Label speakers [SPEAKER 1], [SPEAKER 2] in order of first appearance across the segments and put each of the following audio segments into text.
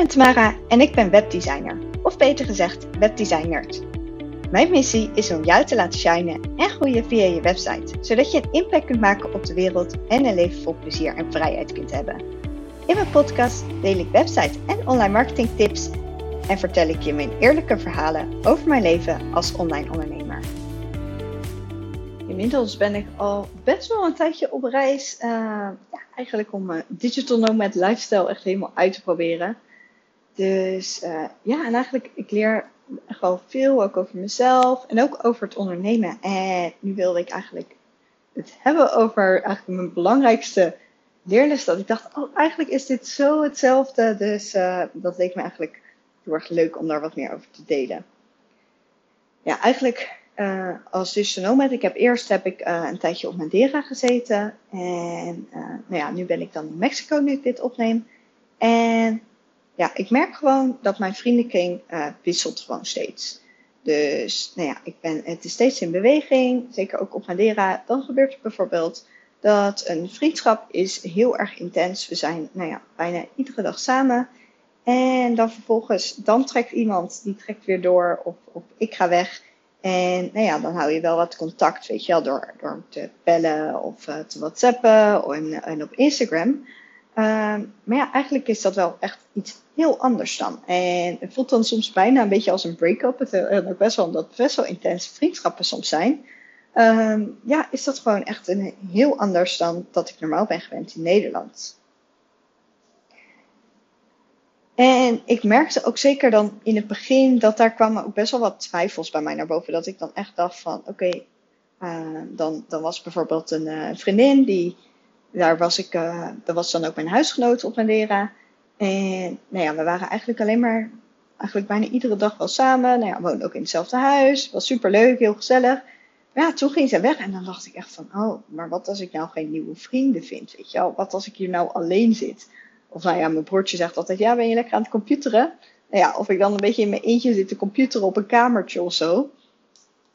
[SPEAKER 1] ben Tamara en ik ben webdesigner, of beter gezegd webdesigner. Mijn missie is om jou te laten shinen en groeien via je website, zodat je een impact kunt maken op de wereld en een leven vol plezier en vrijheid kunt hebben. In mijn podcast deel ik website en online marketing tips en vertel ik je mijn eerlijke verhalen over mijn leven als online ondernemer. Inmiddels ben ik al best wel een tijdje op reis, uh, ja, eigenlijk om mijn digital nomad lifestyle echt helemaal uit te proberen. Dus uh, ja, en eigenlijk, ik leer wel veel ook over mezelf en ook over het ondernemen. En nu wilde ik eigenlijk het hebben over eigenlijk mijn belangrijkste leerles. Dat ik dacht, oh, eigenlijk is dit zo hetzelfde. Dus uh, dat leek me eigenlijk heel erg leuk om daar wat meer over te delen. Ja, eigenlijk uh, als digital nomad. Ik heb eerst heb ik uh, een tijdje op Madeira gezeten. En nou ja, nu ben ik dan in Mexico nu ik dit opneem. En ja, ik merk gewoon dat mijn vriendenkring wisselt gewoon steeds. Dus nou ja, ik ben, het is steeds in beweging. Zeker ook op Madeira. Dan gebeurt er bijvoorbeeld dat een vriendschap is heel erg intens. We zijn nou ja, bijna iedere dag samen. En dan vervolgens, dan trekt iemand, die trekt weer door. Of, of ik ga weg. En nou ja, dan hou je wel wat contact, weet je wel, door, door te bellen of uh, te whatsappen en, en op Instagram. Uh, maar ja, eigenlijk is dat wel echt iets heel anders dan. En het voelt dan soms bijna een beetje als een break-up. Het ook best wel, omdat best wel intense vriendschappen soms zijn. Uh, ja, is dat gewoon echt een heel anders dan dat ik normaal ben gewend in Nederland. En ik merkte ook zeker dan in het begin dat daar kwamen ook best wel wat twijfels bij mij naar boven. Dat ik dan echt dacht van oké, uh, dan, dan was bijvoorbeeld een uh, vriendin die, daar was ik, uh, was dan ook mijn huisgenoot op Madeira. En nou ja, we waren eigenlijk alleen maar, eigenlijk bijna iedere dag wel samen. Nou ja, we woonden ook in hetzelfde huis. Was super leuk, heel gezellig. Maar ja, toen ging ze weg en dan dacht ik echt van, oh, maar wat als ik nou geen nieuwe vrienden vind, weet je wel? Wat als ik hier nou alleen zit? Of nou ja, mijn broertje zegt altijd, ja, ben je lekker aan het computeren? Nou ja, of ik dan een beetje in mijn eentje zit te computeren op een kamertje of zo.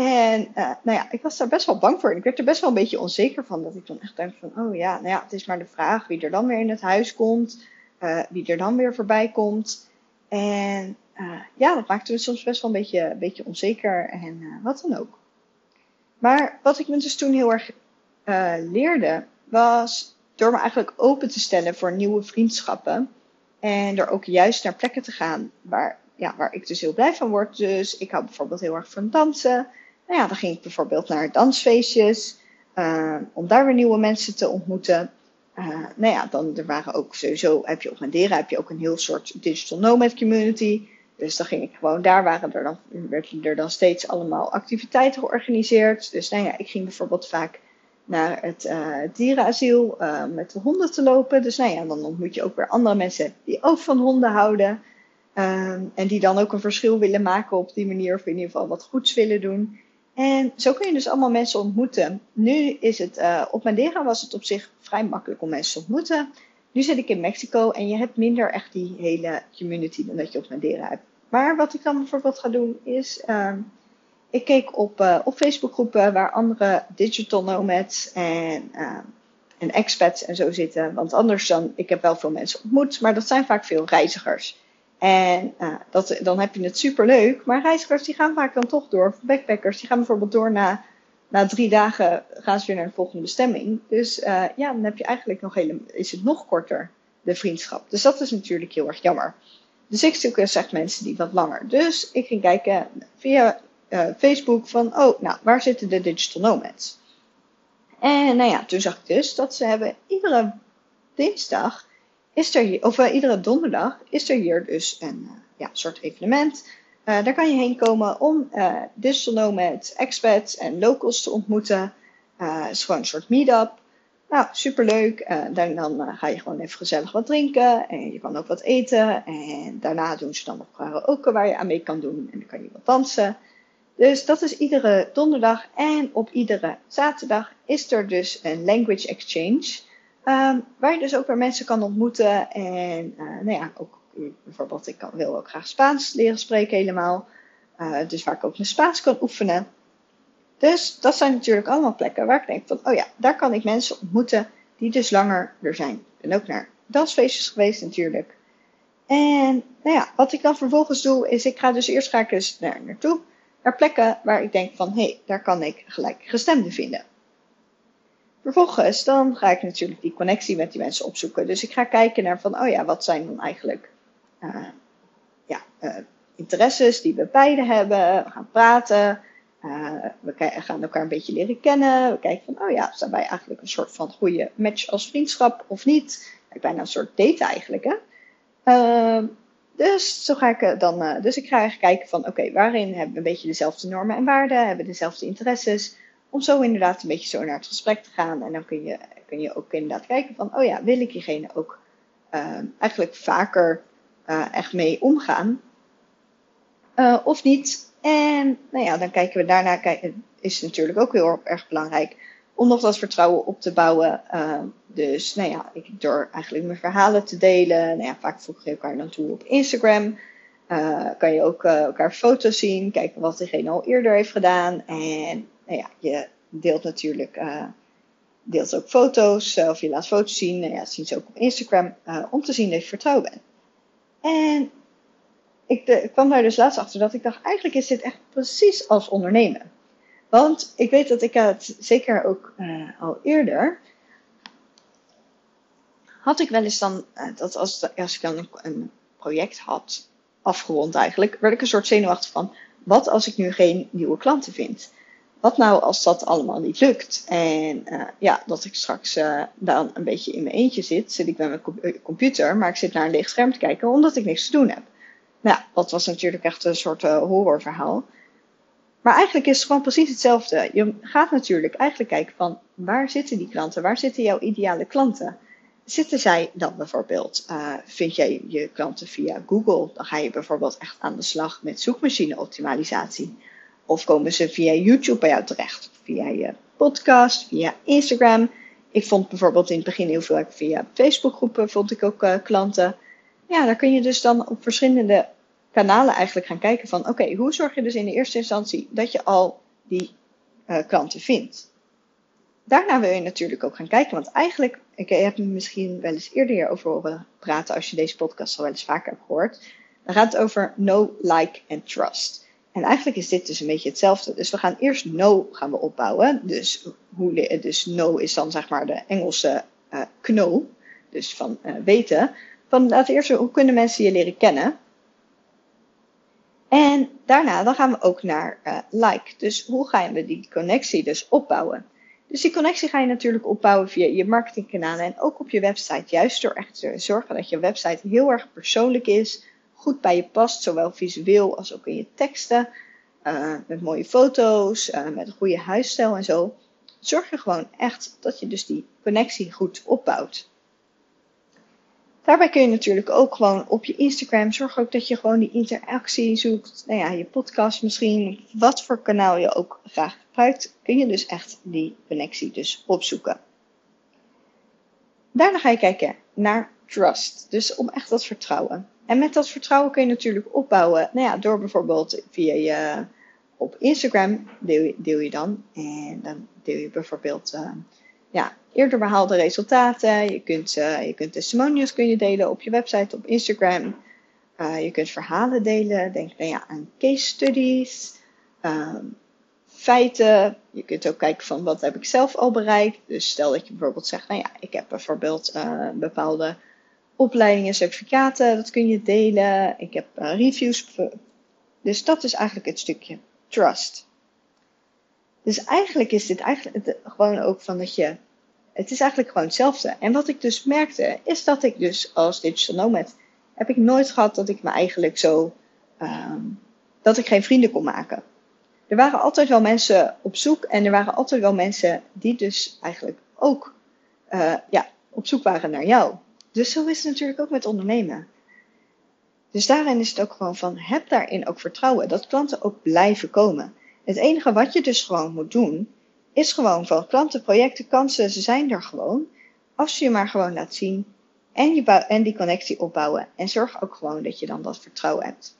[SPEAKER 1] En uh, nou ja, ik was daar best wel bang voor. Ik werd er best wel een beetje onzeker van. Dat ik dan echt denk van, oh ja, nou ja, het is maar de vraag wie er dan weer in het huis komt. Uh, wie er dan weer voorbij komt. En uh, ja, dat maakte me soms best wel een beetje, een beetje onzeker en wat dan ook. Maar wat ik me dus toen heel erg leerde, was door me eigenlijk open te stellen voor nieuwe vriendschappen. En er ook juist naar plekken te gaan waar, ja, waar ik dus heel blij van word. Dus ik hou bijvoorbeeld heel erg van dansen. Nou ja, dan ging ik bijvoorbeeld naar dansfeestjes. Uh, om daar weer nieuwe mensen te ontmoeten. Uh, nou ja, dan er waren ook sowieso, heb je op heb je ook een heel soort digital nomad community. Dus dan ging ik gewoon, daar waren er dan, werden er dan steeds allemaal activiteiten georganiseerd. Dus nou ja, ik ging bijvoorbeeld vaak naar het uh, dierenasiel uh, met de honden te lopen. Dus nou ja, dan ontmoet je ook weer andere mensen die ook van honden houden. En die dan ook een verschil willen maken op die manier, of in ieder geval wat goeds willen doen. En zo kun je dus allemaal mensen ontmoeten. Nu is het, uh, op Madeira was het op zich vrij makkelijk om mensen te ontmoeten. Nu zit ik in Mexico en je hebt minder echt die hele community dan dat je op Madeira hebt. Maar wat ik dan bijvoorbeeld ga doen is, uh, ik keek op, uh, op Facebookgroepen waar andere digital nomads en, uh, en expats en zo zitten. Want anders dan, ik heb wel veel mensen ontmoet, maar dat zijn vaak veel reizigers. En uh, dat, dan heb je het super leuk. Maar reizigers die gaan vaak dan toch door. Backpackers die gaan bijvoorbeeld door na, na drie dagen gaan ze weer naar de volgende bestemming. Dus uh, ja, dan heb je eigenlijk nog hele, is het nog korter, de vriendschap. Dus dat is natuurlijk heel erg jammer. Dus ik zoek echt mensen die wat langer. Dus ik ging kijken via uh, Facebook van, oh, nou, waar zitten de digital nomads? En nou ja, toen zag ik dus dat ze hebben iedere dinsdag is er hier, of uh, iedere donderdag is er hier dus een uh, ja, soort evenement. daar kan je heen komen om digital nomads, expats en locals te ontmoeten. Het is gewoon een soort meet-up. Nou, superleuk. dan dan ga je gewoon even gezellig wat drinken. En je kan ook wat eten. En daarna doen ze dan nog karaoke waar je aan mee kan doen. En dan kan je wat dansen. Dus dat is iedere donderdag en op iedere zaterdag is er dus een language exchange. Um, waar je dus ook weer mensen kan ontmoeten. En uh, nou ja, ook bijvoorbeeld, ik kan, wil ook graag Spaans leren spreken helemaal. Uh, dus waar ik ook mijn Spaans kan oefenen. Dus dat zijn natuurlijk allemaal plekken waar ik denk van, oh ja, daar kan ik mensen ontmoeten die dus langer er zijn. Ik ben ook naar dansfeestjes geweest natuurlijk. En nou ja, wat ik dan vervolgens doe, is ik ga dus eerst ga ik dus naar naartoe. Naar plekken waar ik denk van, hé, hey, daar kan ik gelijk gestemden vinden. Vervolgens dan ga ik natuurlijk die connectie met die mensen opzoeken. Dus ik ga kijken naar van, oh ja, wat zijn dan eigenlijk uh, ja, uh, interesses die we beide hebben. We gaan praten. Uh, we gaan elkaar een beetje leren kennen. We kijken van, oh ja, zijn wij eigenlijk een soort van goede match als vriendschap of niet? Bijna een soort date eigenlijk, hè? Uh, dus zo ga ik dan, dus ik ga eigenlijk kijken van, oké, waarin hebben we een beetje dezelfde normen en waarden? Hebben we dezelfde interesses? Om zo inderdaad een beetje zo naar het gesprek te gaan. En dan kun je, kun je ook inderdaad kijken van, oh ja, wil ik diegene ook ehm, eigenlijk vaker uh, echt mee omgaan? Uh, of niet? En nou ja, dan kijken we daarna, kijk, is natuurlijk ook heel erg belangrijk om nog dat vertrouwen op te bouwen. Uh, dus nou ja, ik, door eigenlijk mijn verhalen te delen. Nou ja, vaak voeg je elkaar dan toe op Instagram. Uh, kan je ook elkaar foto's zien, kijken wat diegene al eerder heeft gedaan. En nou ja, je deelt natuurlijk deelt ook foto's of je laat foto's zien. Nou ja, zien ze ook op Instagram om te zien dat je vertrouwen bent. En ik, kwam daar dus laatst achter dat ik dacht, eigenlijk is dit echt precies als ondernemen. Want ik weet dat ik het zeker ook al eerder. Had ik wel eens dan, dat als, als ik dan een, project had afgerond eigenlijk, werd ik een soort zenuwachtig van: wat als ik nu geen nieuwe klanten vind? Wat nou als dat allemaal niet lukt? En uh, ja, dat ik straks dan een beetje in mijn eentje zit. Zit ik bij mijn computer, maar ik zit naar een leeg scherm te kijken omdat ik niks te doen heb. Nou, dat was natuurlijk echt een soort horrorverhaal. Maar eigenlijk is het gewoon precies hetzelfde. Je gaat natuurlijk eigenlijk kijken van waar zitten die klanten? Waar zitten jouw ideale klanten? Zitten zij dan bijvoorbeeld, vind jij je klanten via Google? Dan ga je bijvoorbeeld echt aan de slag met zoekmachine optimalisatie. Of komen ze via YouTube bij jou terecht? Via je podcast, via Instagram. Ik vond bijvoorbeeld in het begin heel veel via Facebookgroepen vond ik ook uh, klanten. Ja, daar kun je dus dan op verschillende kanalen eigenlijk gaan kijken van oké, hoe zorg je dus in de eerste instantie dat je al die uh, klanten vindt. Daarna wil je natuurlijk ook gaan kijken, want eigenlijk, ik heb me misschien wel eens eerder hierover horen praten als je deze podcast al wel eens vaker hebt gehoord. Dan gaat het over know, like en trust. En eigenlijk is dit dus een beetje hetzelfde. Dus we gaan eerst know gaan we opbouwen. Dus, hoe, dus know is dan zeg maar de Engelse uh, know, dus van uh, weten. Van laten eerst, hoe kunnen mensen je leren kennen? En daarna dan gaan we ook naar uh, like. Dus hoe gaan we die connectie dus opbouwen? Dus die connectie ga je natuurlijk opbouwen via je marketingkanalen en ook op je website. Juist door echt te zorgen dat je website heel erg persoonlijk is, goed bij je past, zowel visueel als ook in je teksten. Uh, met mooie foto's, uh, met een goede huisstijl en zo. Zorg je gewoon echt dat je dus die connectie goed opbouwt. Daarbij kun je natuurlijk ook gewoon op je Instagram zorg ook dat je gewoon die interactie zoekt. Nou ja, je podcast misschien, wat voor kanaal je ook graag gebruikt, kun je dus echt die connectie dus opzoeken. Daarna ga je kijken naar trust. Dus om echt dat vertrouwen. En met dat vertrouwen kun je natuurlijk opbouwen. Nou ja, door bijvoorbeeld via je op Instagram deel je, deel je dan. En dan deel je bijvoorbeeld uh, ja, eerder behaalde resultaten. Je kunt, uh, je kunt testimonials kun je delen op je website, op Instagram. Je kunt verhalen delen. Denk nou ja, aan case studies, um, feiten. Je kunt ook kijken van wat heb ik zelf al bereikt. Dus stel dat je bijvoorbeeld zegt, nou ja, ik heb bijvoorbeeld bepaalde opleidingen, certificaten. Dat kun je delen. Ik heb reviews. Dus dat is eigenlijk het stukje trust. Dus eigenlijk is dit eigenlijk het, gewoon ook van dat je. Het is eigenlijk gewoon hetzelfde. En wat ik dus merkte, is dat ik dus als digital nomad. heb ik nooit gehad dat ik me eigenlijk zo. Um, dat ik geen vrienden kon maken. Er waren altijd wel mensen op zoek en er waren altijd wel mensen die dus eigenlijk ook uh, ja, op zoek waren naar jou. Dus zo is het natuurlijk ook met ondernemen. Dus daarin is het ook gewoon van, heb daarin ook vertrouwen dat klanten ook blijven komen. Het enige wat je dus gewoon moet doen, is gewoon van klanten, projecten, kansen, ze zijn er gewoon. Als je je maar gewoon laat zien en, je en die connectie opbouwen. En zorg ook gewoon dat je dan dat vertrouwen hebt.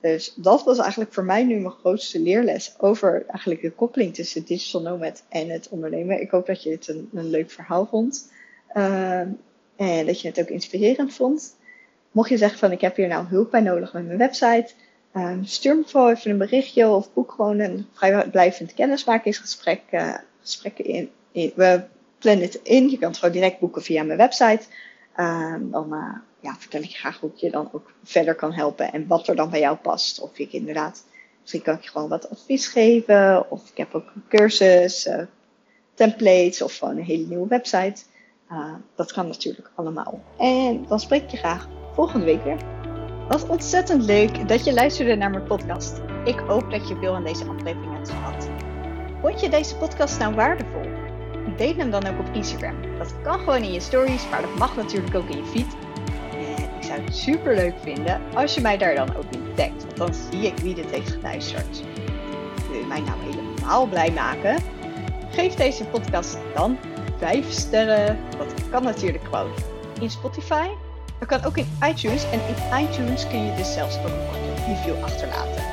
[SPEAKER 1] Dus dat was eigenlijk voor mij nu mijn grootste leerles over eigenlijk de koppeling tussen digital nomad en het ondernemen. Ik hoop dat je het een, een leuk verhaal vond. Uh, en dat je het ook inspirerend vond. mocht je zeggen van ik heb hier nou hulp bij nodig met mijn website, um, stuur me vooral even een berichtje of boek gewoon een vrijblijvend kennismakingsgesprek uh, gesprekken in. We plannen het in. Je kan het gewoon direct boeken via mijn website. Um, dan uh, ja, vertel ik je graag hoe ik je dan ook verder kan helpen en wat er dan bij jou past. Of ik inderdaad, misschien kan ik je gewoon wat advies geven. Of ik heb ook een cursus, templates of gewoon een hele nieuwe website. Uh, dat kan natuurlijk allemaal. En dan spreek ik je graag volgende week weer. Wat ontzettend leuk dat je luisterde naar mijn podcast. Ik hoop dat je veel aan deze aflevering hebt gehad. Vond je deze podcast nou waardevol? Deel hem dan ook op Instagram. Dat kan gewoon in je stories, maar dat mag natuurlijk ook in je feed. En ik zou het super leuk vinden als je mij daar dan ook in tagt, want dan zie ik wie dit heeft geluisterd. Wil je mij nou helemaal blij maken? Geef deze podcast dan 5 sterren. Dat kan natuurlijk gewoon in Spotify. Dat kan ook in iTunes. En in iTunes kun je dus zelfs ook een review achterlaten.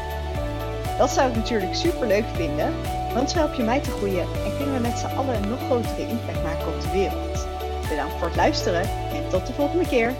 [SPEAKER 1] Dat zou ik natuurlijk super leuk vinden. Want zo help je mij te groeien en kunnen we met z'n allen een nog grotere impact maken op de wereld. Bedankt voor het luisteren en tot de volgende keer.